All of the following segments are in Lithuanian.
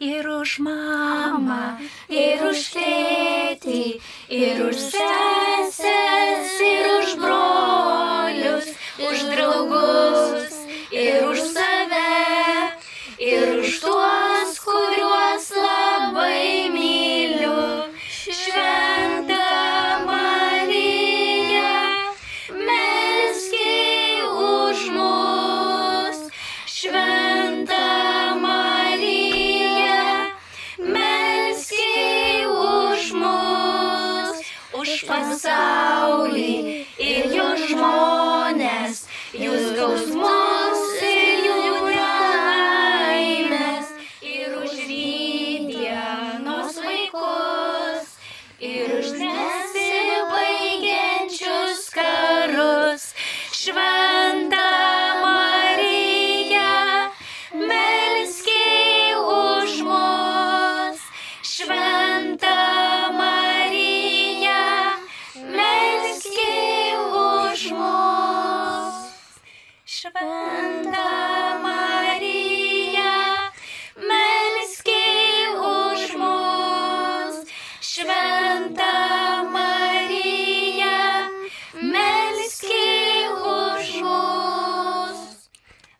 ir už mamą, ir už tėtį, ir už sesės, ir už brolius, už draugus, ir už save, Už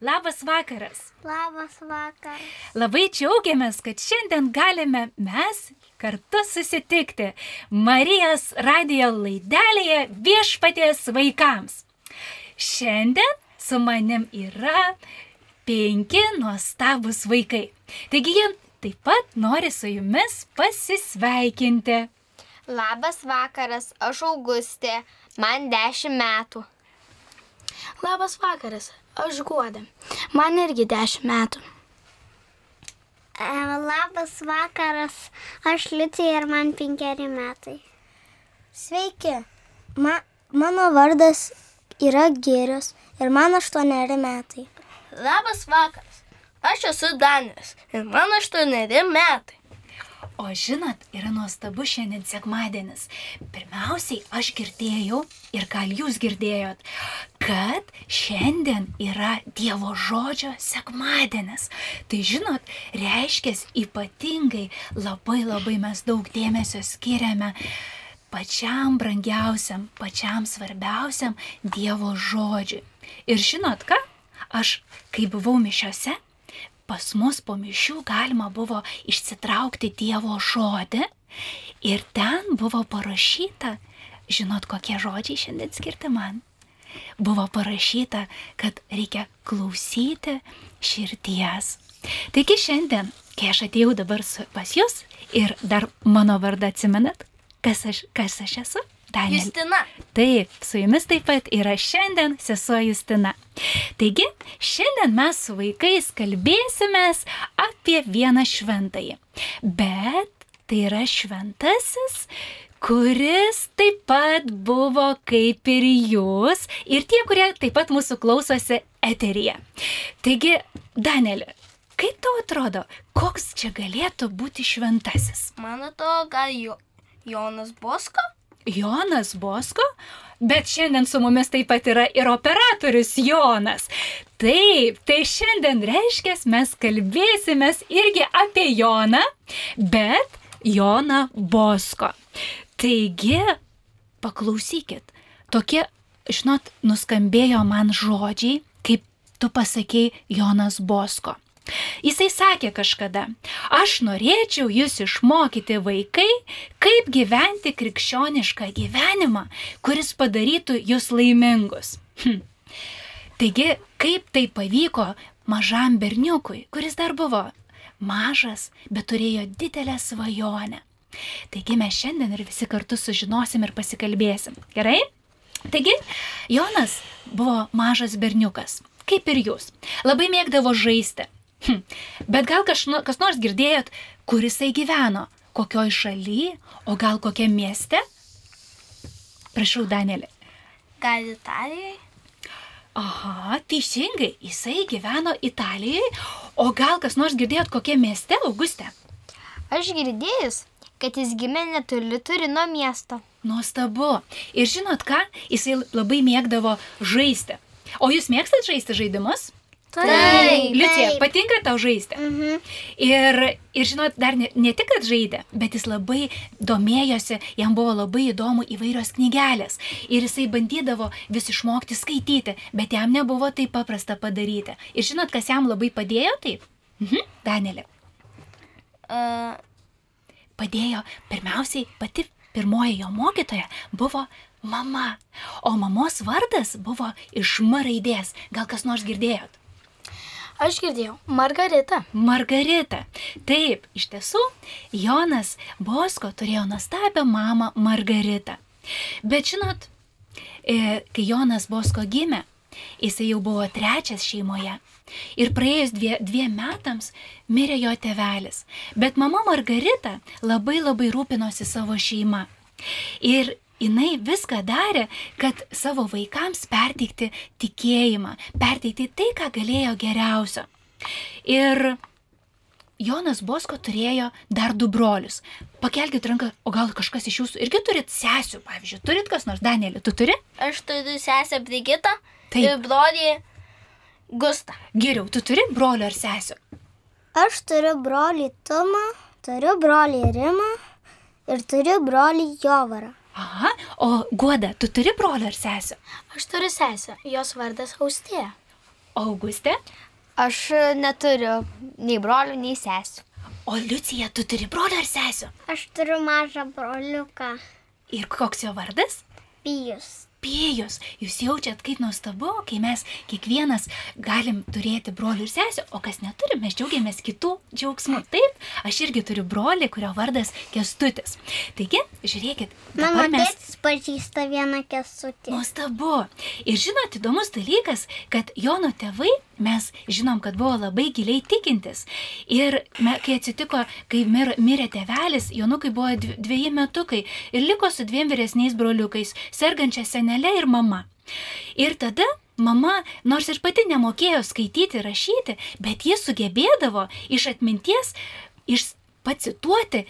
Labas vakaras. Labas vakaras. Labai džiaugiamės, kad šiandien galime mes kartu susitikti Marijos radio laidelėje viešpaties vaikams. Šiandien su manim yra penki nuostabus vaikai. Taigi jie taip pat nori su jumis pasisveikinti. Labas vakaras, aš Augustė, man 10 metų. Labas vakaras, aš Guodė. Man irgi 10 metų. E, labas vakaras, aš Liutija ir man penkeri metai. Sveiki, Ma, mano vardas yra Gėrius ir man 8 metai. Labas vakaras, aš esu Danis ir man aštuoneri metai. O žinot, yra nuostabu šiandien sekmadienis. Pirmiausiai aš girdėjau ir gal jūs girdėjot, kad šiandien yra Dievo žodžio sekmadienis. Tai žinot, reiškia ypatingai labai labai mes daug dėmesio skiriame pačiam brangiausiam, pačiam svarbiausiam Dievo žodžiui. Ir žinot ką? Aš, kai buvau mišiose, pas mus po mišių galima buvo išsitraukti Dievo žodį ir ten buvo parašyta, žinot, kokie žodžiai šiandien skirti man. Buvo parašyta, kad reikia klausyti širties. Taigi šiandien, kai aš atėjau dabar pas jūs ir dar mano vardą atsimenat, kas aš, kas aš esu? Daniel. Justina. Taip, su jumis taip pat yra šiandien sesuo Justina. Taigi, šiandien mes su vaikais kalbėsimės apie vieną šventąjį. Bet tai yra šventasis, kuris taip pat buvo kaip ir jūs ir tie, kurie taip pat mūsų klausosi eteryje. Taigi, Danielė, kaip tau atrodo, koks čia galėtų būti šventasis? Man atrodo, gal jo, Jonas Bosko? Jonas Bosko, bet šiandien su mumis taip pat yra ir operatorius Jonas. Taip, tai šiandien reiškia, mes kalbėsimės irgi apie Joną, bet Joną Bosko. Taigi, paklausykit, tokie, žinot, nuskambėjo man žodžiai, kaip tu pasakėjai Jonas Bosko. Jisai sakė kažkada, aš norėčiau jūs išmokyti vaikai, kaip gyventi krikščionišką gyvenimą, kuris padarytų jūs laimingus. Hm. Taigi, kaip tai pavyko mažam berniukui, kuris dar buvo mažas, bet turėjo didelę svajonę. Taigi mes šiandien ir visi kartu sužinosim ir pasikalbėsim. Gerai? Taigi, Jonas buvo mažas berniukas, kaip ir jūs. Labai mėgdavo žaisti. Hm. Bet gal kas, kas nors girdėjot, kur jisai gyveno, kokioj šaly, o gal kokiam mieste? Prašau, Danielė. Gal Italijai? Aha, teisingai, jisai gyveno Italijoje, o gal kas nors girdėjot kokiam mieste, Auguste? Aš girdėjus, kad jis gimė netoli Turino miesto. Nuostabu. Ir žinot ką, jisai labai mėgdavo žaisti. O jūs mėgstat žaisti žaidimus? Taip. Liucija, patinka tau žaisti? Mhm. Ir, ir žinot, dar ne, ne tik, kad žaidė, bet jis labai domėjosi, jam buvo labai įdomu įvairios knygelės. Ir jisai bandydavo vis išmokti skaityti, bet jam nebuvo taip paprasta padaryti. Ir žinot, kas jam labai padėjo taip? Mhm, Danielė. Uh, Padėjo pirmiausiai pati pirmoji jo mokytoja buvo mama. O mamos vardas buvo iš M raidės. Gal kas nors girdėjot? Aš girdėjau, Margarita. Margarita. Taip, iš tiesų, Jonas Bosko turėjo nuostabią mamą Margaritą. Bet žinot, e, kai Jonas Bosko gimė, jisai jau buvo trečias šeimoje. Ir praėjus dvie, dviem metams mirė jo tėvelis. Bet mama Margarita labai labai rūpinosi savo šeima. Ir jinai viską darė, kad savo vaikams perteikti tikėjimą, perteikti tai, ką galėjo geriausio. Ir Jonas Bosko turėjo dar du brolius. Pakelkite ranką, o gal kažkas iš jūsų irgi turit sesių, pavyzdžiui, turit kas nors, Danielį, tu turi? aš turiu sesę Brigitą Taip. ir brolį Gustą. Geriau, tu turi brolių ar sesių? Aš turiu brolį Tumą, turiu brolį Rimą ir turiu brolį Jovarą. Aha, o Guoda, tu turi brolių ar sesių? Aš turiu sesę, jos vardas Austėja. O Augustė? Aš neturiu nei brolių, nei sesų. O Liucija, tu turi brolių ar sesių? Aš turiu mažą broliuką. Ir koks jo vardas? Pijus. Pėjus, jūs jaučiat kaip nuostabu, kai mes kiekvienas galim turėti brolių ir sesę, o kas neturi, mes džiaugiamės kitų džiaugsmų. Taip, aš irgi turiu brolį, kurio vardas Kestutis. Taigi, žiūrėkit, Mano mes... tėtis pažįsta vieną kesutį. Nuostabu. Ir žinot, įdomus dalykas, kad Jono tėvai, mes žinom, kad buvo labai giliai tikintis. Ir me, kai atsitiko, kai mir, mirė tėvelis, Jonukai buvo dv- dveji metukai ir liko su dviem vyresniais broliukais, sergančia senelė ir mama. Ir tada mama, nors ir pati nemokėjo skaityti rašyti, bet ji sugebėdavo iš atminties iš pacituoti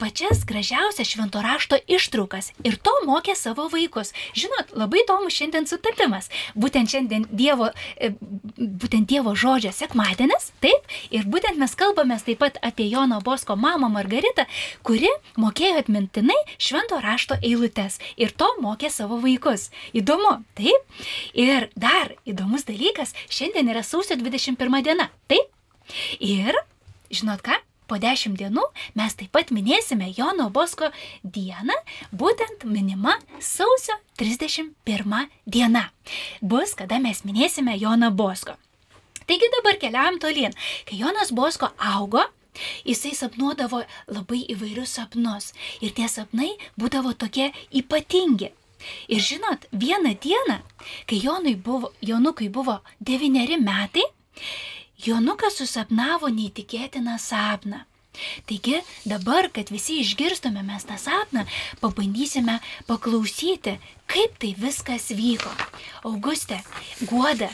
pačias gražiausias švento rašto ištraukas ir to mokė savo vaikus. Žinot, labai įdomus šiandien sutapimas. Būtent šiandien Dievo, e, būtent dievo žodžio sekmadienis, taip, ir būtent mes kalbame taip pat apie Jono Bosko mamą Margaritą, kuri mokėjo atmintinai švento rašto eilutes ir to mokė savo vaikus. Įdomu, taip? Ir dar įdomus dalykas, šiandien yra sausio 21 diena, taip? Ir, žinot ką, po dešimt dienų mes taip pat minėsime Jono Bosko dieną, būtent minima sausio 31 diena. Bus, kada mes minėsime Joną Bosko. Taigi dabar keliaujam tolyn. Kai Jonas Bosko augo, jisai sapnuodavo labai įvairius sapnus. Ir tie sapnai būdavo tokie ypatingi. Ir žinot, vieną dieną, kai Jonui buvo, Jonukui buvo devyneri metai, Jonukas susapnavo neįtikėtiną sapną. Taigi dabar, kad visi išgirstume mes tą sapną, pabandysime paklausyti, kaip tai viskas vyko. Augustė, Guoda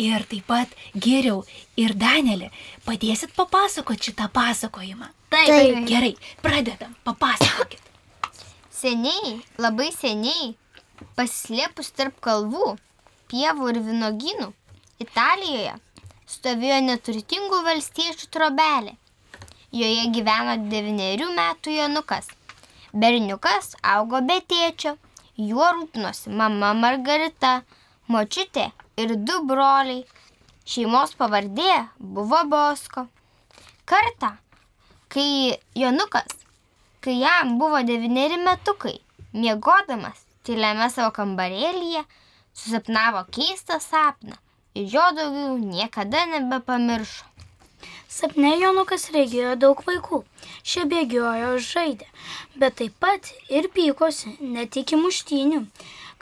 ir taip pat Geriau ir Danelė, padėsit papasakoti šitą pasakojimą. Taip. Gerai, pradedam, papasakokit. Seniai, labai seniai, pasislėpus tarp kalvų, pievų ir vinogynų, Italijoje stovėjo neturtingų valstiečių trobelė. Joje gyveno devynerių metų Jonukas. Berniukas augo be tėčio, juo rūpinosi mama Margarita, močiutė ir du broliai. Šeimos pavardė buvo Bosko. Kartą, kai Jonukas, kai jam buvo devyneri metukai, miegodamas tyliame savo kambarėlyje, susapnavo keistą sapną ir jo daugiau niekada nebepamiršo. Sapne Jonukas regėjo daug vaikų. Šie bėgiojo žaidė, bet taip pat ir pykosi, net iki muštinių.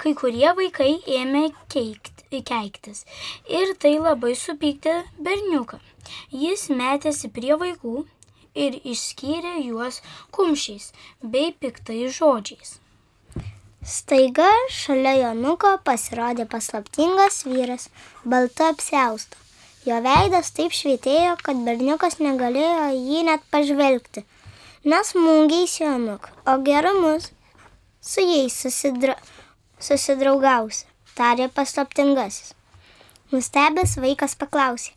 Kai kurie vaikai ėmė keikti, keiktis ir tai labai supykdė berniuką. Jis metėsi prie vaikų ir išskyrė juos kumščiais bei piktais žodžiais. Staiga šalia Jonuko pasirodė paslaptingas vyras, balta apseusta. Jo veidas taip švietėjo, kad berniukas negalėjo į jį net pažvelgti. Nesmūgiais Jonuk, o gerumus. Su jais susidra... susidraugausi, tarė paslaptingasis. Nustebęs vaikas paklausė,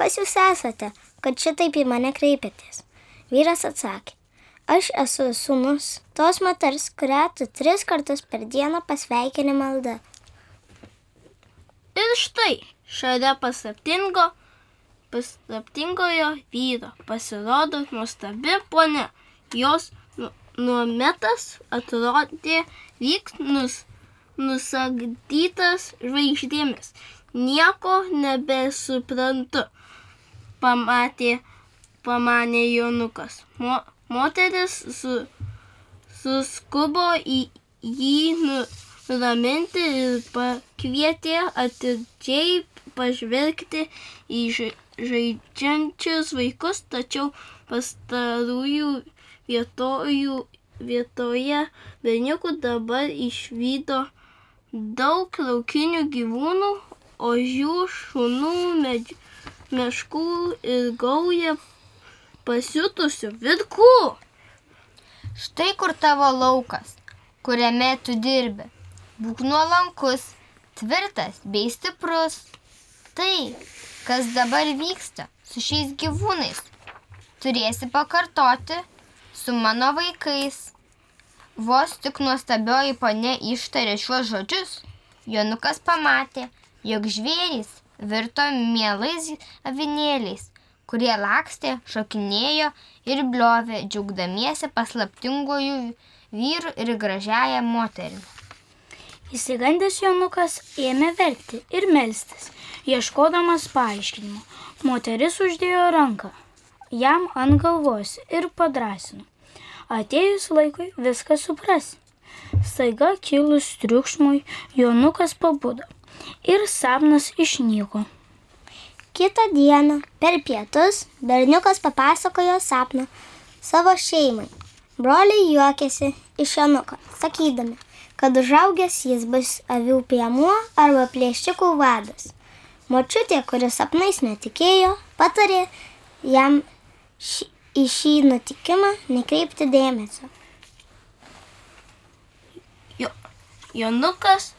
kas jūs esate, kad šitaip į mane kreipiatės. Vyras atsakė, aš esu sūnus tos moters, kurią tu tris kartus per dieną pasveikini maldą. Ir štai, šalia paslaptingo, paslaptingojo vyro pasirodo nuostabi ponia. Jos nu- nuometas atrodė lyg nus, nusagdytas žvaigždėmis. Nieko nebesuprantu, pamatė, pamanė Jonukas. Mo, moteris su, suskubo į jį nu, nuraminti ir pakvietė atidžiai pažvelgti į ža- žaidžiančius vaikus, tačiau pastarųjų vietojų, vietoje berniukų dabar išvydo daug laukinių gyvūnų, ožių, šunų, medž... meškų ir gaują pasiutusių virkų. Štai kur tavo laukas, kuriame tu dirbi. Būk nuolankus, tvirtas bei stiprus. Tai, kas dabar vyksta su šiais gyvūnais, turėsi pakartoti su mano vaikais. Vos tik nuostabioji ponė ištarė šiuos žodžius, Jonukas pamatė, jog žvėrys virto mielais avinėliais, kurie lakstė, šokinėjo ir bliovė, džiaugdamiesi paslaptingojų vyrų ir gražiają moterį. Įsigandęs Jonukas ėmė verkti ir melstis, ieškodamas paaiškinimo. Moteris uždėjo ranką jam ant galvos ir padrasino. Atėjus laikui viską supras. Staiga kilus triukšmui Jonukas pabudo ir sapnas išnyko. Kitą dieną per pietus berniukas papasakojo sapną savo šeimai. Broliai juokėsi iš Januko, sakydami, kad užaugęs jis bus avių piemuo arba plėšikų vadas. Močiutė, kuris sapnais netikėjo, patarė jam ši, į šį nutikimą nekreipti dėmesio. Jo, Jonukas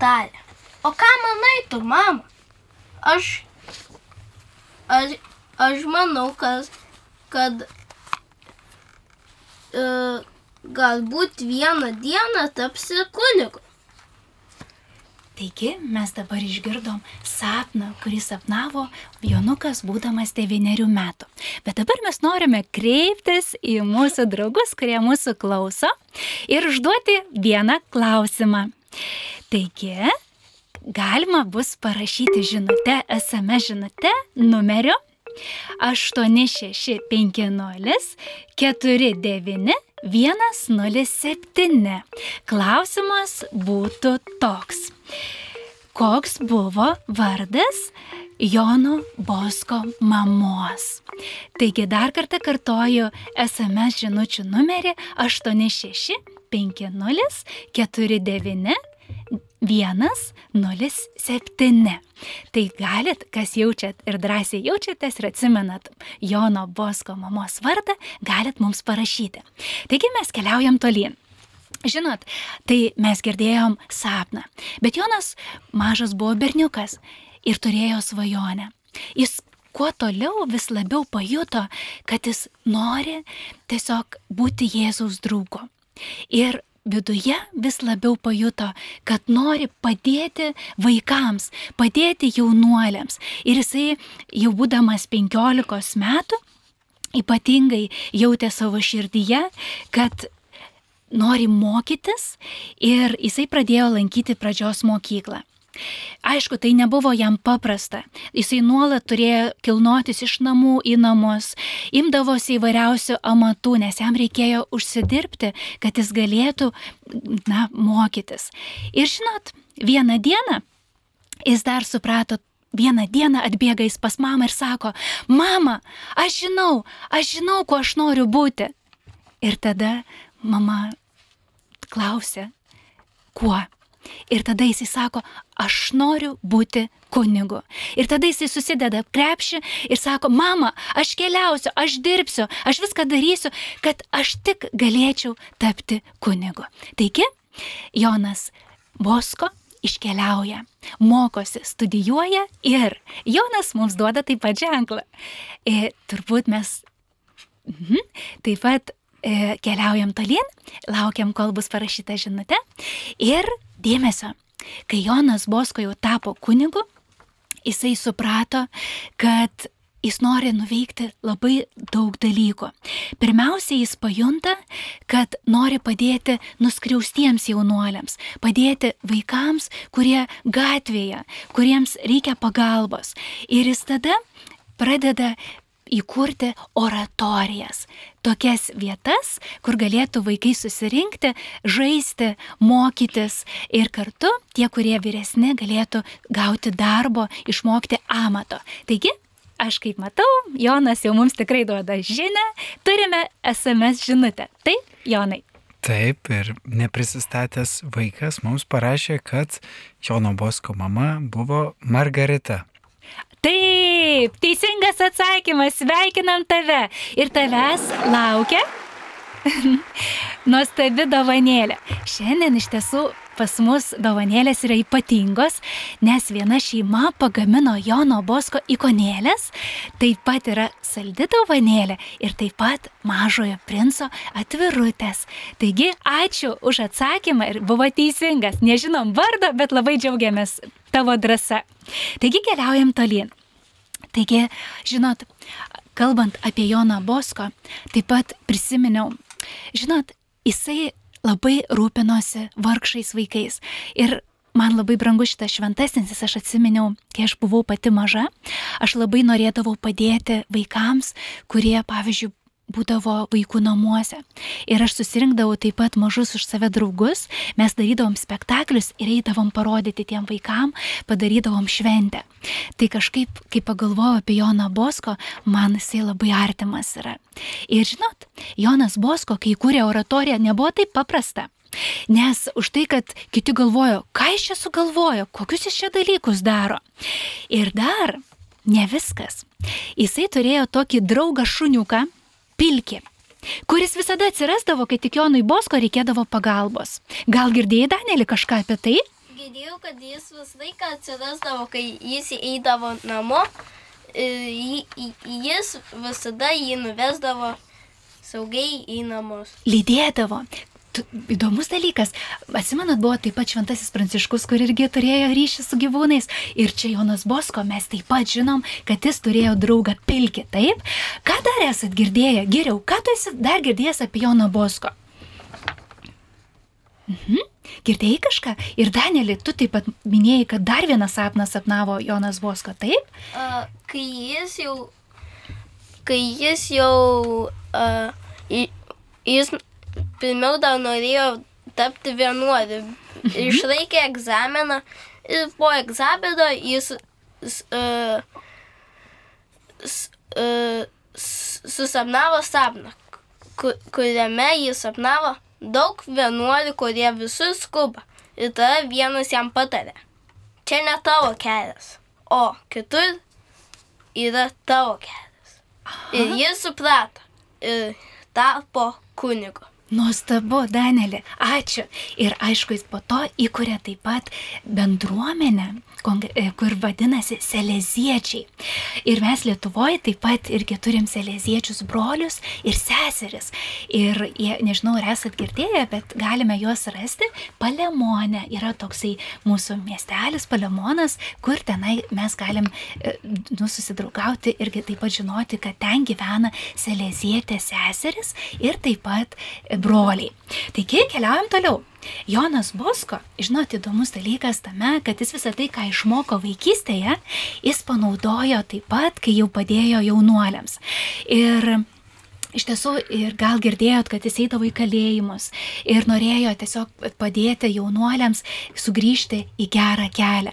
tarė. O ką manai tu, mama? Aš, aš, aš manau, kad, kad e, galbūt vieną dieną tapsi kunigu. Taigi mes dabar išgirdom sapną, kurį sapnavo Jonukas būdamas devyniarių metų. Bet dabar mes norime kreiptis į mūsų draugus, kurie mūsų klauso ir užduoti vieną klausimą. Taigi, galima bus parašyti žinutę, SMS žinutę numeriu 8650 49 107. Klausimas būtų toks. Koks buvo vardas Jono Bosko mamos? Taigi dar kartą kartoju SMS žinučių numerį 8650 49 107. Tai galit, kas jaučiat ir drąsiai jaučiatės ir atsimenat Jono Bosko mamos vardą, galit mums parašyti. Taigi mes keliaujam tolyn. Žinot, tai mes girdėjom sapną, bet Jonas mažas buvo berniukas ir turėjo svajonę. Jis kuo toliau vis labiau pajuto, kad jis nori tiesiog būti Jėzaus draugu. Ir viduje vis labiau pajuto, kad nori padėti vaikams, padėti jaunuoliams. Ir jisai jau būdamas 15 metų ypatingai jautė savo širdyje, kad nori mokytis ir jisai pradėjo lankyti pradžios mokyklą. Aišku, tai nebuvo jam paprasta. Jisai nuolat turėjo kilnotis iš namų į namus, imdavosi įvairiausių amatų, nes jam reikėjo užsidirbti, kad jis galėtų, na, mokytis. Ir žinot, vieną dieną jis dar suprato, vieną dieną atbėga jis pas mamą ir sako, mama, aš žinau, aš žinau, kuo aš noriu būti. Ir tada mama klausė, kuo. Ir tada jisai sako, aš noriu būti kunigu. Ir tada jisai susideda krepšį ir sako, mama, aš keliausiu, aš dirbsiu, aš viską darysiu, kad aš tik galėčiau tapti kunigu. Taigi, Jonas Bosko iškeliauja, mokosi, studijuoja ir Jonas mums duoda taip pat ženklą. E, turbūt mes mhm, taip pat keliaujam tolyn, laukiam, kol bus parašyta žinutė. Ir dėmesio, kai Jonas Bosko jau tapo kunigu, jisai suprato, kad jis nori nuveikti labai daug dalykų. Pirmiausia, jis pajunta, kad nori padėti nuskriaustiems jaunuoliams, padėti vaikams, kurie gatvėje, kuriems reikia pagalbos. Ir jis tada pradeda įkurti oratorijas. Tokias vietas, kur galėtų vaikai susirinkti, žaisti, mokytis ir kartu tie, kurie vyresni, galėtų gauti darbo, išmokti amato. Taigi, aš kaip matau, Jonas jau mums tikrai duoda žinę, turime SMS žinutę. Taip, Jonai. Taip, ir neprisistatęs vaikas mums parašė, kad Jono Bosko mama buvo Margarita. Taip, teisingas atsakymas, sveikinam tave. Ir tavęs laukia nuostabi dovanėlė. Šiandien iš tiesų pas mus dovanėlės yra ypatingos, nes viena šeima pagamino Jono Bosko ikonėlės, taip pat yra saldi dovanėlė ir taip pat mažojo princo atvirutės. Taigi, ačiū už atsakymą ir buvo teisingas. Nežinom vardo, bet labai džiaugiamės tavo drąsa. Taigi, keliaujam tolyn. Taigi, žinot, kalbant apie Joną Bosko, taip pat prisiminiau, žinot, jisai labai rūpinosi vargšais vaikais. Ir man labai brangus šitas šventasis, nes aš atsiminiau, kai aš buvau pati maža, aš labai norėdavau padėti vaikams, kurie, pavyzdžiui, būdavo vaikų namuose. Ir aš susirinkdavau taip pat mažus už save draugus, mes darydavom spektaklius ir eidavom parodyti tiem vaikam, padarydavom šventę. Tai kažkaip, kai pagalvojau apie Joną Bosko, man jisai labai artimas yra. Ir žinot, Jonas Bosko, kai kūrė oratoriją, nebuvo taip paprasta. Nes už tai, kad kiti galvojo, ką jis čia sugalvojo, kokius jis čia dalykus daro. Ir dar ne viskas. Jisai turėjo tokį draugą šuniuką, pilkį, kuris visada atsirasdavo, kai tik Jonui Bosko reikėdavo pagalbos. Gal girdėjai, Danelį, kažką apie tai? Girdėjau, kad jis visą laiką atsirasdavo, kai jis eidavo namo. jį- Jis visada jį nuvesdavo saugiai į namus. Lydėdavo. Įdomus dalykas. Atsimenat, buvo taip pat Šventasis Pranciškus, kur irgi turėjo ryšį su gyvūnais. Ir čia Jonas Bosko, mes taip pat žinom, kad jis turėjo draugą pilkį, taip? Ką dar esat girdėję? Geriau, ką tu esi dar girdėjęs apie Joną Bosko? Mhm. Girdėjai kažką? Ir Danielį, tu taip pat minėjai, kad dar vieną sapną sapnavo Jonas Bosko, taip? A, Kai jis jau. Kai jis jau. į- Jis pirmiau dar norėjo tapti vienuoliu. Išlaikė egzaminą ir po egzamino jis s- a, s- a, s- susapnavo sapną, ku- kuriame jis sapnavo daug vienuolių, kurie visus skuba. Ir tada vienas jam patarė. Čia ne tavo kelias, o kitur yra tavo kelias. Ir jis suprato ir tapo kunigu. Nuostabu, Danelė, ačiū. Ir aišku, jis po to įkūrė taip pat bendruomenę, kur vadinasi Seleziečiai. Ir mes Lietuvoje taip pat irgi turim Seleziečius brolius ir seseris. Ir jie, nežinau, ar esat girdėję, bet galime juos rasti. Palemonė yra toksai mūsų miestelis, Palemonas, kur tenai mes galim e, nu, susidraugauti irgi taip pat žinoti, kad ten gyvena Selezietė seseris ir taip pat e, broliai. Taigi keliaujam toliau. Jonas Bosko, žinot, įdomus dalykas tame, kad jis visą tai, ką išmoko vaikystėje, jis panaudojo taip pat, kai jau padėjo jaunuoliams. Ir Iš tiesų, ir gal girdėjot, kad jis eidavo į kalėjimus ir norėjo tiesiog padėti jaunuoliams sugrįžti į gerą kelią.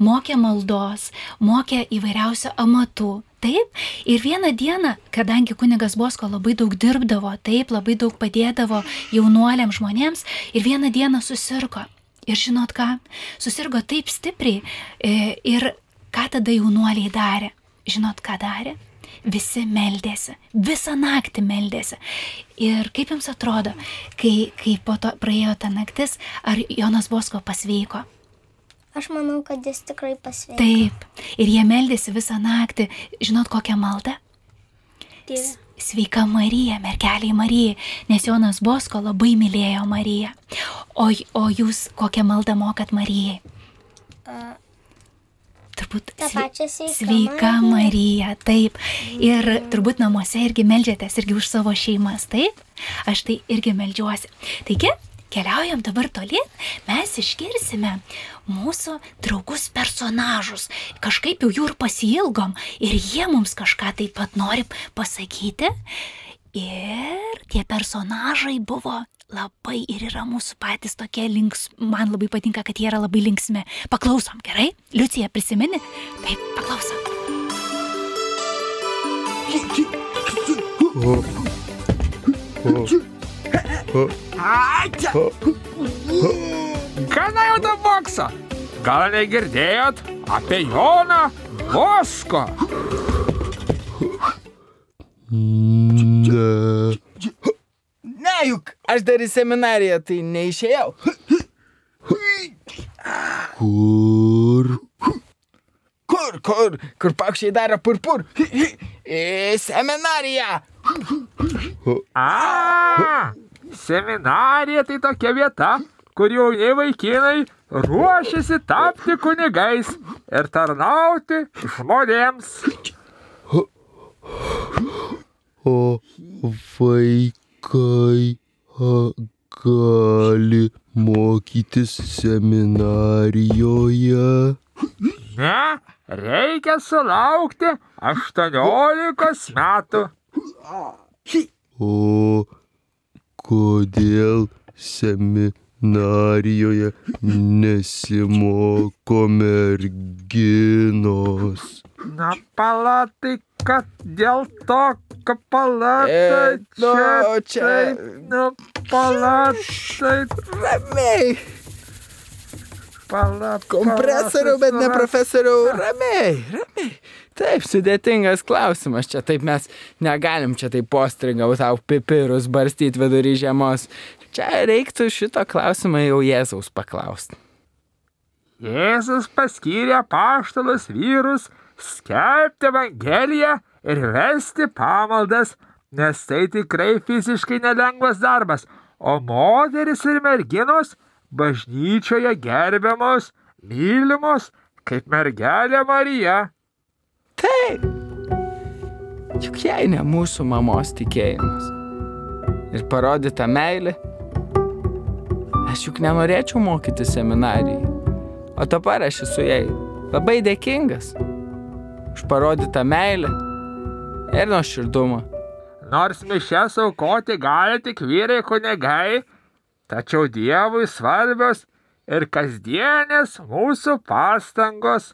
Mokė maldos, mokė įvairiausių amatų. Taip, ir vieną dieną, kadangi kunigas Bosko labai daug dirbdavo, taip, labai daug padėdavo jaunuoliams žmonėms, ir vieną dieną susirgo. Ir žinot ką, susirgo taip stipriai e, ir ką tada jaunuoliai darė? Žinot, ką darė? visi meldėsi, visą naktį meldėsi. Ir kaip jums atrodo, kai, kai po to praėjo ta naktis, ar Jonas Bosko pasveiko? Aš manau, kad jis tikrai pasveiko. Taip. Ir jie meldėsi visą naktį. Žinot kokią maldą? Dieve. Sveika Marija, merkeliai Marija, nes Jonas Bosko labai mylėjo Mariją. O, o jūs kokią maldą mokat Marijai? Turbūt pačią sveiką Sveika Mariją. Marija, taip. Ir turbūt namuose irgi melžiatės irgi už savo šeimas, taip? Aš tai irgi melžiuosi. Taigi, keliaujam dabar tolyn, mes išgirsime mūsų draugus personažus. Kažkaip jau jų ir pasilgom ir jie mums kažką taip pat nori pasakyti. Ir tie personažai buvo labai ir yra mūsų patys tokie links. Man labai patinka, kad jie yra labai linksmi. Paklausom, gerai? Liucija prisimeni? Taip, paklausom. Gana jau to bokso. Gal negirdėjot apie Joną Bosko? Ne. Ne, juk aš dar į seminariją tai neišėjau. Kur? Kur, kur, kur pakšiai daro purpur? Į seminariją. A, seminarija tai tokia vieta, kur jauni vaikinai ruošiasi tapti kunigais ir tarnauti žmonėms. O vaikai gali mokytis seminarijoje? Ne, reikia sulaukti 18 metų. O kodėl seminarijoje nesimoko merginos? Na, palatai, kad dėl to, kad palatai E, nu, čia. čia- taip, Nu, palatai, Ramiai. Palatai. Kompresoriau, bet ne profesoriau. Ramiai, ramiai. Taip, sudėtingas klausimas. Čia taip mes negalim čia taip postringau tau pipirus barstyti vidury žiemos. Čia reiktų šito klausimą jau Jėzaus paklausti. Jėzus paskyrė paštalus vyrus skelbti Evangeliją ir vesti pamaldas, nes tai tikrai fiziškai nelengvas darbas, o moteris ir merginos bažnyčioje gerbiamos, mylimos kaip mergelė Marija. Taip. Juk jei ne mūsų mamos tikėjimas. Ir parodyta meilė. Aš juk nenorėčiau mokyti seminarijai. O dabar aš esu jai labai dėkingas. Už parodytą meilę ir nuoširdumą. Nors mišes aukoti gali tik vyrai kunigai, tačiau Dievui svarbios ir kasdienės mūsų pastangos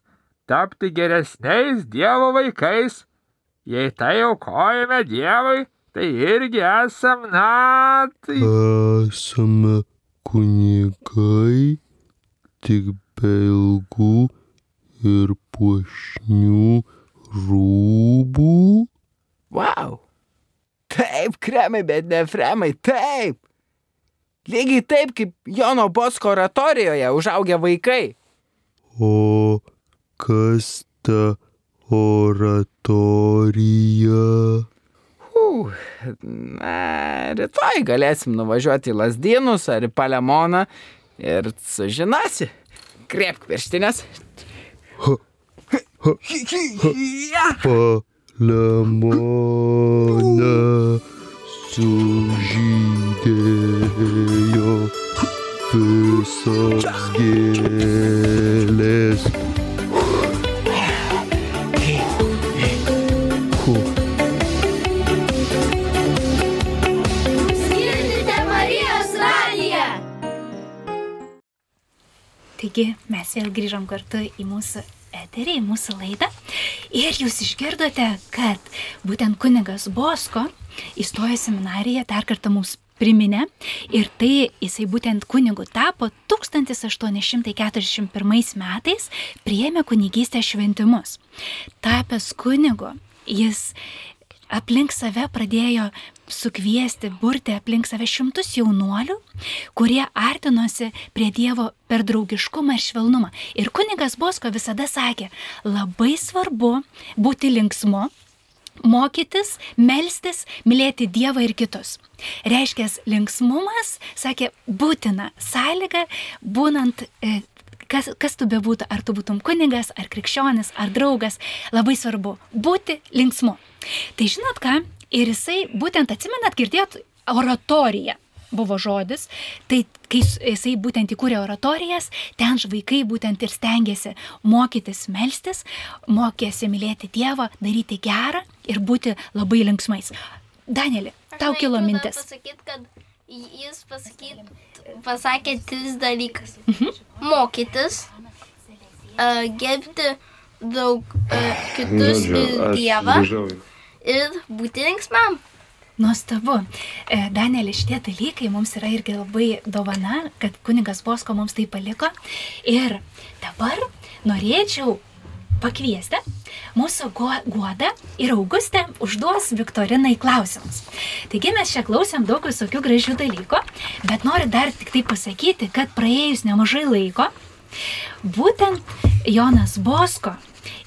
tapti geresniais Dievo vaikais. Jei tai aukojame Dievui, tai irgi esam, na, tai Esame kunigai, tik be ilgų ir puošnių rūbų. Wow. Taip, kremai, bet ne fremai, taip. Lygiai taip, kaip Jono Bosko oratorijoje užaugę vaikai. O kas ta oratorija? Uh, na, rytoj galėsim nuvažiuoti į Lasdynus ar į Palemoną ir sužinosi. Krėpk pirštinės. Palemona sužydėjo visos gėlės. Taigi mes vėl grįžom kartu į mūsų eterį, į mūsų laidą. Ir jūs išgirdote, kad būtent kunigas Bosko įstojo seminariją, dar kartą mums priminė. Ir tai jisai būtent kunigu tapo 1841 metais, priėmė kunigystės šventimus. Tapęs kunigu, jis aplink save pradėjo sukviesti, burti aplink save šimtus jaunuolių, kurie artinosi prie Dievo per draugiškumą ir švelnumą. Ir kunigas Bosko visada sakė, labai svarbu būti linksmu, mokytis, melstis, mylėti Dievą ir kitus. Reiškia, linksmumas, sakė, būtina sąlyga, būnant e, kas, kas tu bebūtų, ar tu būtum kunigas, ar krikščionis, ar draugas, labai svarbu būti linksmu. Tai žinot ką, ir jisai būtent atsimenat, girdėt oratoriją. Buvo žodis, tai kai jisai būtent įkūrė oratorijas, ten vaikai būtent ir stengiasi mokytis melstis, mokėsi mylėti Dievą, daryti gerą ir būti labai linksmais. Danielį, tau kilo mintis. Pasakyt, kad jis pasakyt, pasakė tris dalykus. Mokytis, uh, gerbti daug uh, kitus ir Dievą ir būti linksmam. Nuostabu. E, Danielį, šitie dalykai mums yra irgi labai dovana, kad kunigas Bosko mums tai paliko. Ir dabar norėčiau pakviesti mūsų guo- guodą ir Augustę užduos Viktorinai klausimus. Taigi mes čia klausėm daug visokių gražių dalykų, bet noriu dar tik tai pasakyti, kad praėjus nemažai laiko, būtent Jonas Bosko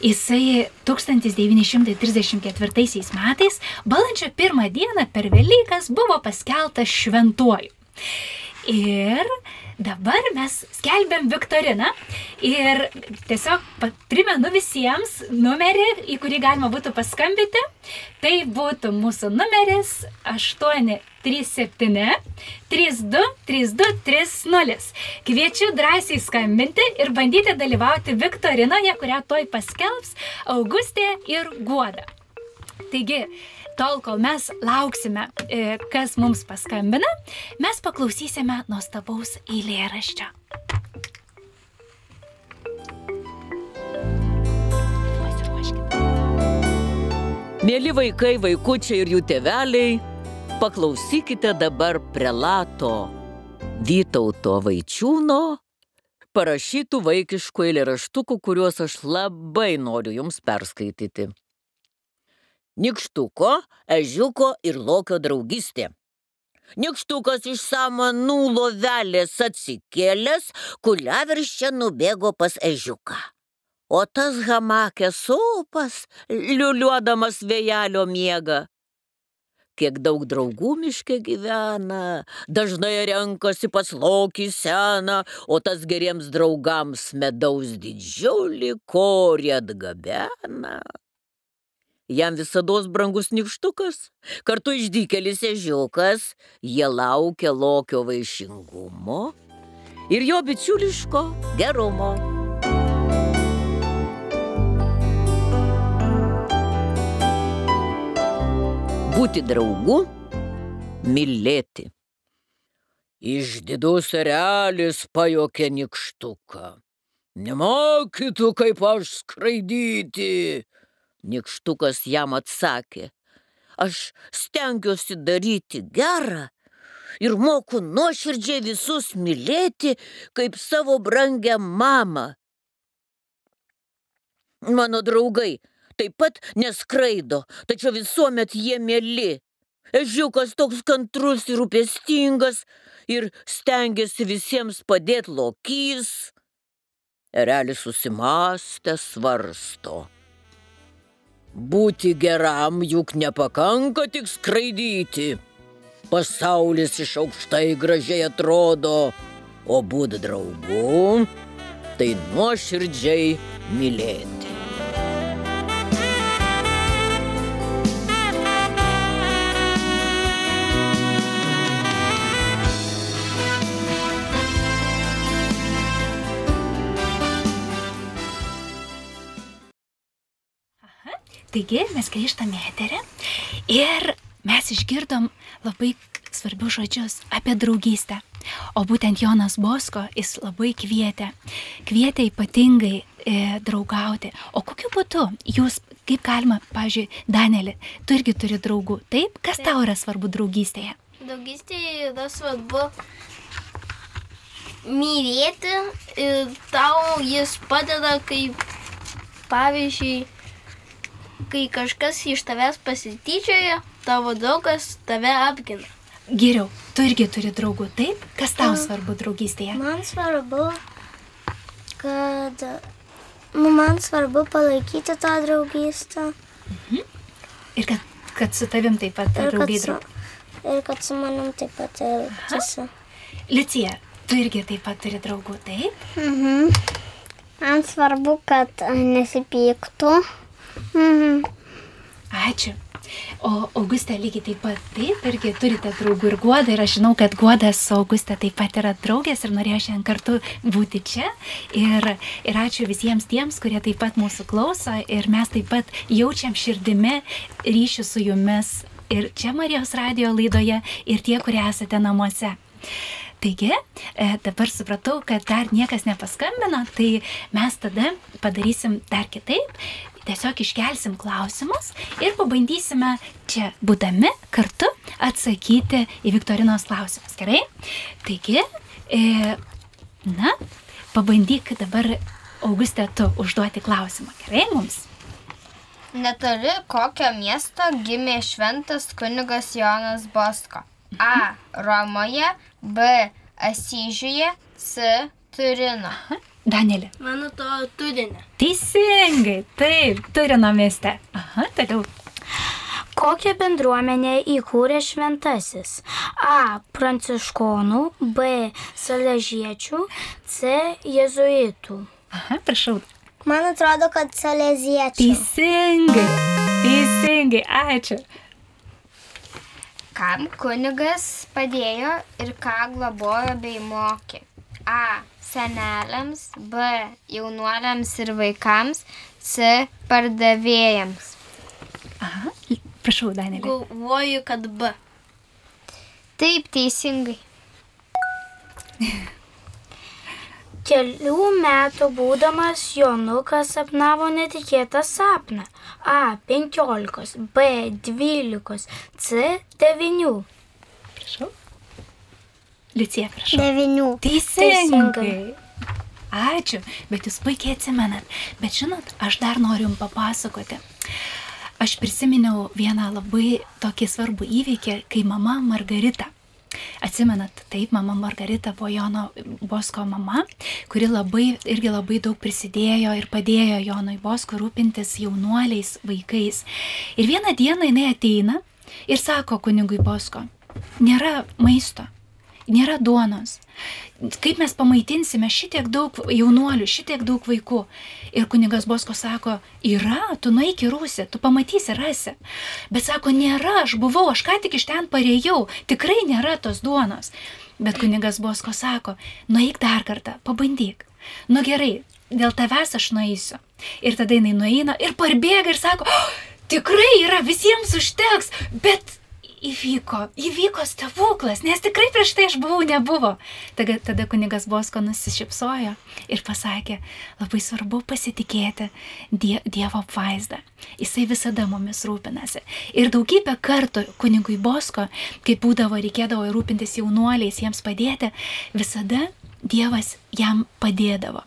Jisai 1934 metais, balandžio pirmą dieną per Velykas buvo paskeltas šventuoju. Ir dabar mes skelbiam Viktoriną ir tiesiog primenu visiems numerį, į kurį galima būtų paskambinti. Tai būtų mūsų numeris 837 32 32 30. Kviečiu drąsiai skambinti ir bandyti dalyvauti Viktorinoje, kurią toj paskelbs Augustė ir Guoda. Taigi, tol kol mes lauksime, e, kas mums paskambina, mes paklausysime nuostabaus eilėraščio. Mėly vaikai, vaikučiai ir jų tėveliai, paklausykite dabar prelato Vytauto Vaičiūno parašytų vaikiškų eilėraštukų, kuriuos aš labai noriu jums perskaityti. Nikštuko, ežiuko ir lokio draugystė. Nikštukas iš samanų lovelės atsikėlęs, kuliavirščia nubėgo pas ežiuką. O tas hamakė sopas, liuliuodamas vėjelio miega. Kiek daug draugų miške gyvena, dažnai renkasi pas lokį seną, o tas geriems draugams medaus didžiulį korį atgabena. Jam visada brangus nikštukas, kartu išdykelis ežiukas, jie laukia lokio vaišingumo ir jo bičiuliško gerumo. Būti draugu, mylėti. Išdidus erelis pajokė nikštuką. Nemokytų, kaip aš skraidyti. Nikštukas jam atsakė. Aš stengiuosi daryti gerą ir moku nuoširdžiai visus mylėti kaip savo brangę mamą. Mano draugai taip pat neskraido, tačiau visuomet jie mėly. Ežiukas toks kantrus ir rūpestingas ir stengiasi visiems padėti lokys. Erelis susimastęs svarsto. Būti geram juk nepakanka tik skraidyti. Pasaulis iš aukštai gražiai atrodo, o būti draugu tai nuoširdžiai mylėti. Taigi mes grįžtame į eterį ir mes išgirdom labai svarbius žodžius apie draugystę. O būtent Jonas Bosko jis labai kvietė, kvietė ypatingai e, draugauti. O kokiu būdu jūs, kaip galima, pažiūrėjau, Danelį, tu irgi turi draugų, taip? Kas tau yra svarbu draugystėje? Draugystėje yra svarbu mylėti ir tau jis padeda kaip, pavyzdžiui, kai kažkas iš tavęs pasityčioja, tavo draugas tave apgina. Geriau, tu irgi turi draugų, taip? Kas tau svarbu draugystėje? Man svarbu, kad... Nu, man svarbu palaikyti tą draugystę. Ir kad, kad su tavim taip pat Ir draugai su, draug. ir kad su manim taip pat elgtųsi. Licija, tu irgi taip pat turi draugų, taip? Mhm. Man svarbu, kad nesipyktų. Mhm. Ačiū. O Augustė lygiai taip pat, taip, irgi turite draugų ir guodą. Ir aš žinau, kad guodas su Augustė taip pat yra draugės ir norėjo šiandien kartu būti čia. Ir, ir ačiū visiems tiems, kurie taip pat mūsų klauso. Ir mes taip pat jaučiam širdimi ryšių su jumis. Ir čia Marijos radio laidoje, ir tie, kurie esate namuose. Taigi, e, dabar supratau, kad dar niekas nepaskambino, tai mes tada padarysim dar kitaip. Tiesiog iškelsim klausimus ir pabandysime čia būdami kartu atsakyti į Viktorinos klausimus. Gerai? Taigi, e, na, pabandyk dabar, Augustė, tu užduoti klausimą. Gerai mums? Netoli kokio miesto gimė šventas kunigas Jonas Bosko? A. Romoje, B. Asyžiuje, C. Turino. Danielė. Mano to turinė. Teisingai, taip, Turino mieste. Aha, toliau. Kokią bendruomenę įkūrė šventasis? A. Pranciškonų, B. Saležiečių, C. Jėzuitų. Aha, prašau. Man atrodo, kad saleziečiai. Teisingai, teisingai, ačiū. Kam kunigas padėjo ir ką globojo bei mokė? A. Seneliams, B. Jaunuoliams ir vaikams, C. Pardavėjams. Aha, prašau, Danielė. Galvoju, kad B. Taip, teisingai. Kelių metų būdamas Jonukas sapnavo netikėtą sapną. A. 15, B. 12, C. 9. Prašau. Licija, prašau. Devinių. Teisingai. Ačiū, bet jūs puikiai atsimenat. Bet žinot, aš dar noriu jums papasakoti. Aš prisiminiau vieną labai tokį svarbų įvykį, kai mama Margarita. Atsimenat, taip, mama Margarita buvo Jono Bosko mama, kuri labai, irgi labai daug prisidėjo ir padėjo Jonui Bosko rūpintis jaunuoliais, vaikais. Ir vieną dieną jinai ateina ir sako kunigui Bosko, nėra maisto, nėra duonos. Kaip mes pamaitinsime šitiek daug jaunuolių, šitiek daug vaikų. Ir kunigas Bosko sako, yra, tu nueik į rūsį, tu pamatysi, rasi. Bet sako, nėra, aš buvau, aš ką tik iš ten parėjau, tikrai nėra tos duonos. Bet kunigas Bosko sako, nueik dar kartą, pabandyk. Nu gerai, dėl tavęs aš nueisiu. Ir tada jinai nueina ir parbėga ir sako, oh, tikrai yra, visiems užteks, bet įvyko, įvyko stebuklas, nes tikrai prieš tai aš buvau, nebuvo. Tada, tada kunigas Bosko nusišypsojo ir pasakė, labai svarbu pasitikėti die, Dievo apvaizdą. Jisai visada mumis rūpinasi. Ir daugybę kartų kunigui Bosko, kai būdavo, reikėdavo rūpintis jaunuoliais, jiems padėti, visada Dievas jam padėdavo.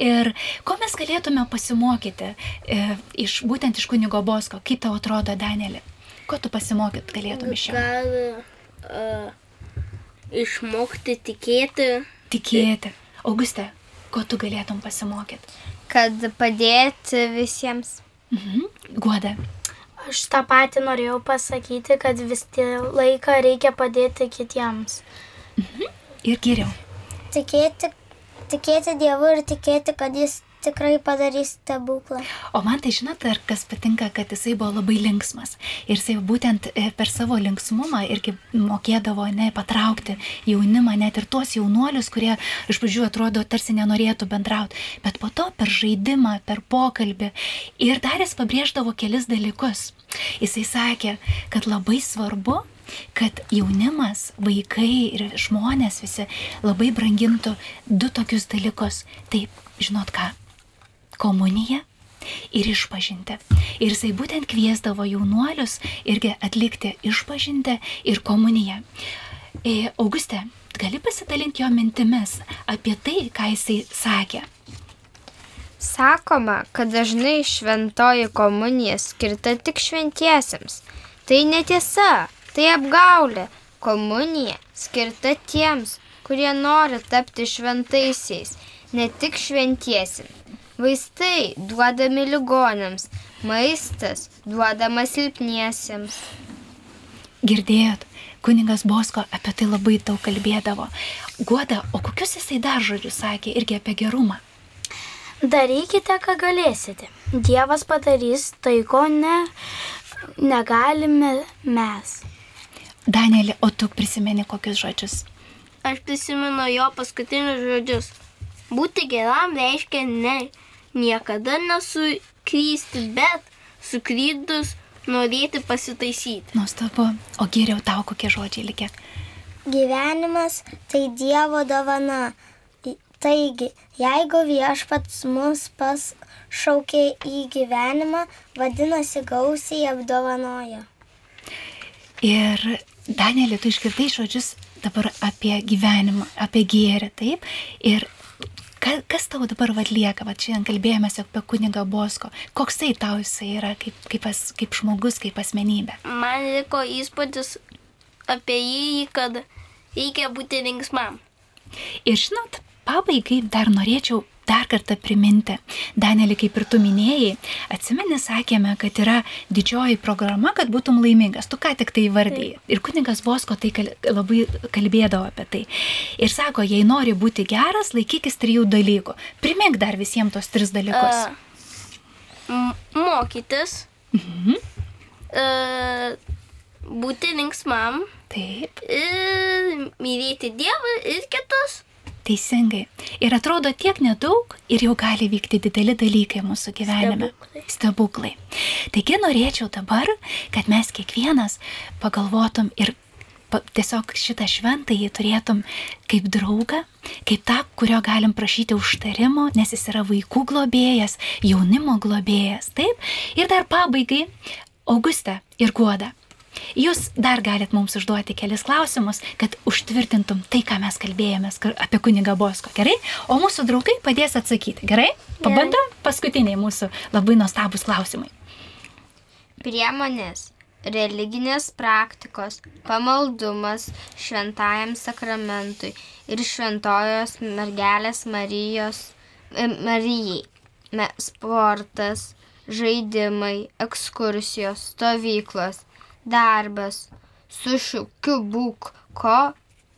Ir ko mes galėtume pasimokyti e, iš, būtent iš kunigo Bosko, kaip tau atrodo, Danielė? Ko tu pasimokyt galėtum iš jo? Gal uh, išmokti tikėti. Tikėti. Auguste, ko tu galėtum pasimokyti? Kad padėti visiems. Mhm. Guoda. Aš tą patį norėjau pasakyti, kad vis laiką reikia padėti kitiems. Ir geriau. Tikėti, tikėti Dievu ir tikėti, kad Jis tikrai padarys stebuklą. O man tai žinot, ar kas patinka, kad jisai buvo labai linksmas. Ir jisai būtent e, per savo linksmumą irgi mokėdavo ne patraukti jaunimą, net ir tuos jaunuolius, kurie iš pradžių atrodo tarsi nenorėtų bendrauti. Bet po to per žaidimą, per pokalbį. Ir dar jis pabrėždavo kelis dalykus. Jisai sakė, kad labai svarbu kad jaunimas, vaikai ir žmonės visi labai brangintų du tokius dalykus. Taip, žinot ką, komuniją ir išpažinti. Ir jisai būtent kviesdavo jaunuolius irgi atlikti išpažinti ir komuniją. E, Auguste, gali pasidalinti jo mintimis apie tai, ką jisai sakė? Sakoma, kad dažnai šventoji komunija skirta tik šventiesiems. Tai netiesa, tai apgaulė. Komunija skirta tiems, kurie nori tapti šventaisiais, ne tik šventiesiems. Vaistai duodami ligonėms, maistas duodamas silpniesiems. Girdėjot, kuningas Bosko apie tai labai daug kalbėdavo. Guoda, o kokius jisai dar žodžius sakė irgi apie gerumą? Darykite, ką galėsite. Dievas padarys tai, ko ne, negalime mes. Danielė, o tu prisimeni kokius žodžius? Aš prisimenu jo paskutinius žodžius. Būti geram reiškia ne niekada nesuklysti, bet suklydus norėti pasitaisyti. Nuostabu. O geriau tau kokie žodžiai likė? Gyvenimas tai Dievo dovana. Taigi, jeigu viešpats mus pašaukė į gyvenimą, vadinasi gausiai apdovanojo. Ir Danielė, tu išgirdai žodžius dabar apie gyvenimą, apie gėrį, taip? Ir ka, kas tau dabar atlieka, va šiandien kalbėjomės apie kunigą Bosko, koks tai tau jisai yra kaip, kaip, as, kaip žmogus, kaip asmenybė? Man liko įspūdis apie jį, kad reikia būti linksmam. Ir žinot, pabaigai dar norėčiau dar kartą priminti. Danielį, kaip ir tu minėjai, atsimeni, sakėme, kad yra didžioji programa, kad būtum laimingas. Tu ką tik tai įvardėjai. Ir kunigas Bosko tai kal labai kalbėdavo apie tai. Ir sako, jei nori būti geras, laikykis trijų dalykų. Primink dar visiems tos tris dalykus. M- mokytis, Mhm. e, būti linksmam Taip, ir mylėti Dievą ir kitus. Teisingai. Ir atrodo tiek nedaug ir jau gali vykti dideli dalykai mūsų gyvenime. Stebuklai. Stebuklai. Taigi norėčiau dabar, kad mes kiekvienas pagalvotum ir tiesiog šitą šventąjį turėtum kaip draugą, kaip tą, kurio galim prašyti užtarimo, nes jis yra vaikų globėjas, jaunimo globėjas. Taip. Ir dar pabaigai, Auguste ir Guoda. Jūs dar galit mums užduoti kelis klausimus, kad užtvirtintum tai, ką mes kalbėjomės apie kunigą Bosko. Gerai? O mūsų draugai padės atsakyti. Gerai? Pabandom paskutiniai mūsų labai nuostabus klausimai. Priemonės religinės praktikos, pamaldumas šventajam sakramentui ir šventojos mergelės Marijos, Marijai, sportas, žaidimai, ekskursijos, stovyklos, darbas, su šūkiu būk, ko,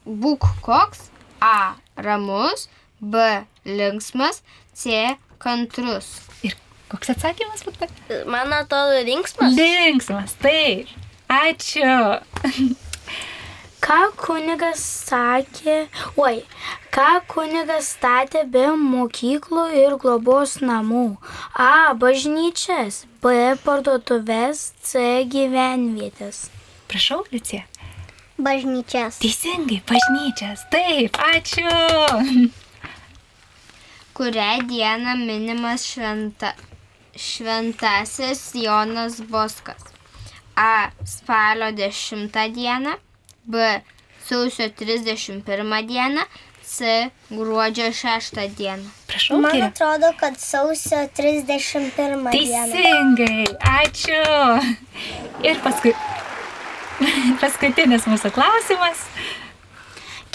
būk koks, A. Ramus, B. Linksmas, C. Kantrus. Ir koks atsakymas būtų? Man atrodo linksmas. Linksmas, taip. Ačiū. Ką kunigas sakė, oi, ką kunigas statė be mokyklų ir globos namų? A. Bažnyčias, B. Parduotuvės, C. Gyvenvietės. Prašau, Licija. Bažnyčias. Teisingai, bažnyčias. Taip, ačiū. Kurią dieną minimas šventa, šventasis Jonas Boskas? A. Spalio 10 dieną, B. Sausio 31 dieną, C. Gruodžio 6 dieną. Prašau, Man Kira. atrodo, kad sausio 31 dieną. Teisingai, ačiū. Ir paskui. Paskutinis mūsų klausimas.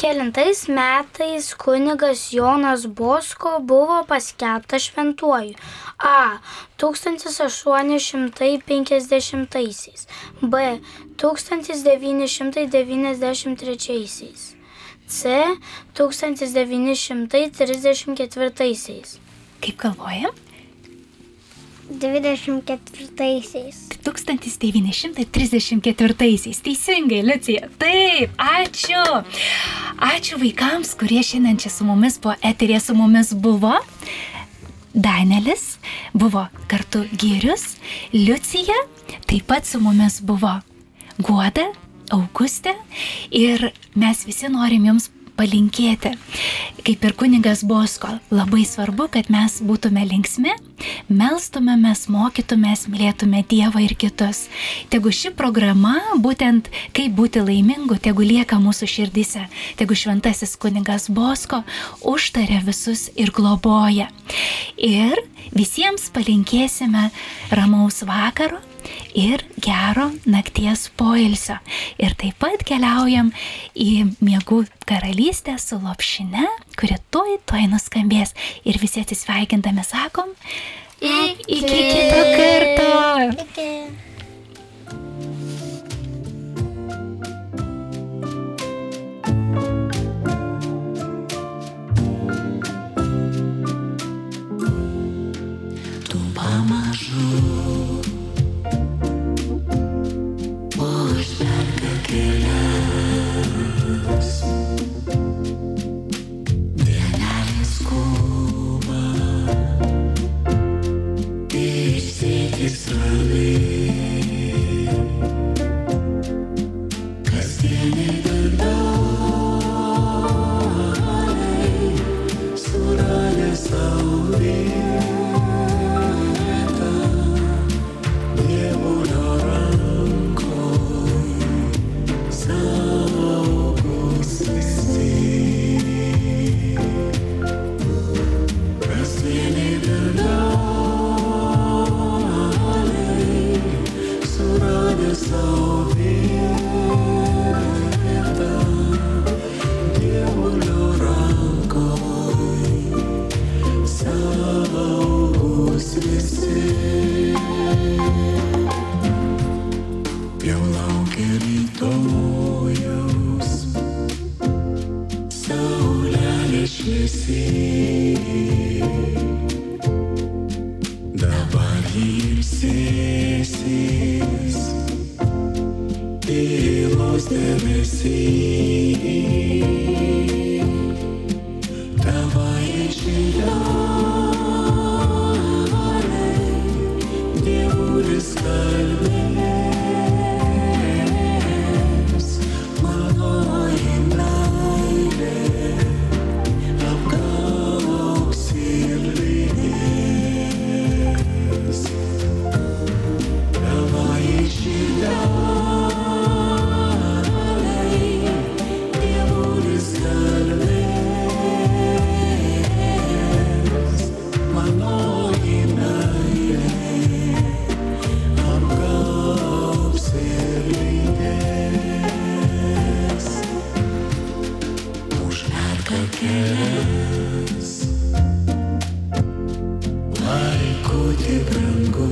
Kelintais metais kunigas Jonas Bosko buvo paskelbtas šventuoju. A. 1850. B. 1993. C. 1934. Kaip galvojam? 24. 1934-aisiais. Teisingai, Licija. Taip, ačiū. Ačiū vaikams, kurie šiandien čia su mumis po eterė su mumis buvo. Danelis buvo kartu Girius, Liucija taip pat su mumis buvo Guoda, Augustė ir mes visi norim jums palinkėti. Kaip ir kunigas Bosko, labai svarbu, kad mes būtume linksmi, melstumėmės, mokytumės, mylėtume Dievą ir kitus. Tegu ši programa, būtent kaip būti laimingu, tegu lieka mūsų širdise, tegu šventasis kunigas Bosko užtarė visus ir globoja. Ir visiems palinkėsime ramaus vakaro ir gero nakties poilsio. Ir taip pat keliaujam į miegų karalystę su lopšine, kuri tuoj, tuoj nuskambės. Ir visi atsisveikindami sakom, iki, iki kito karto. Iki. Laikutį brangus.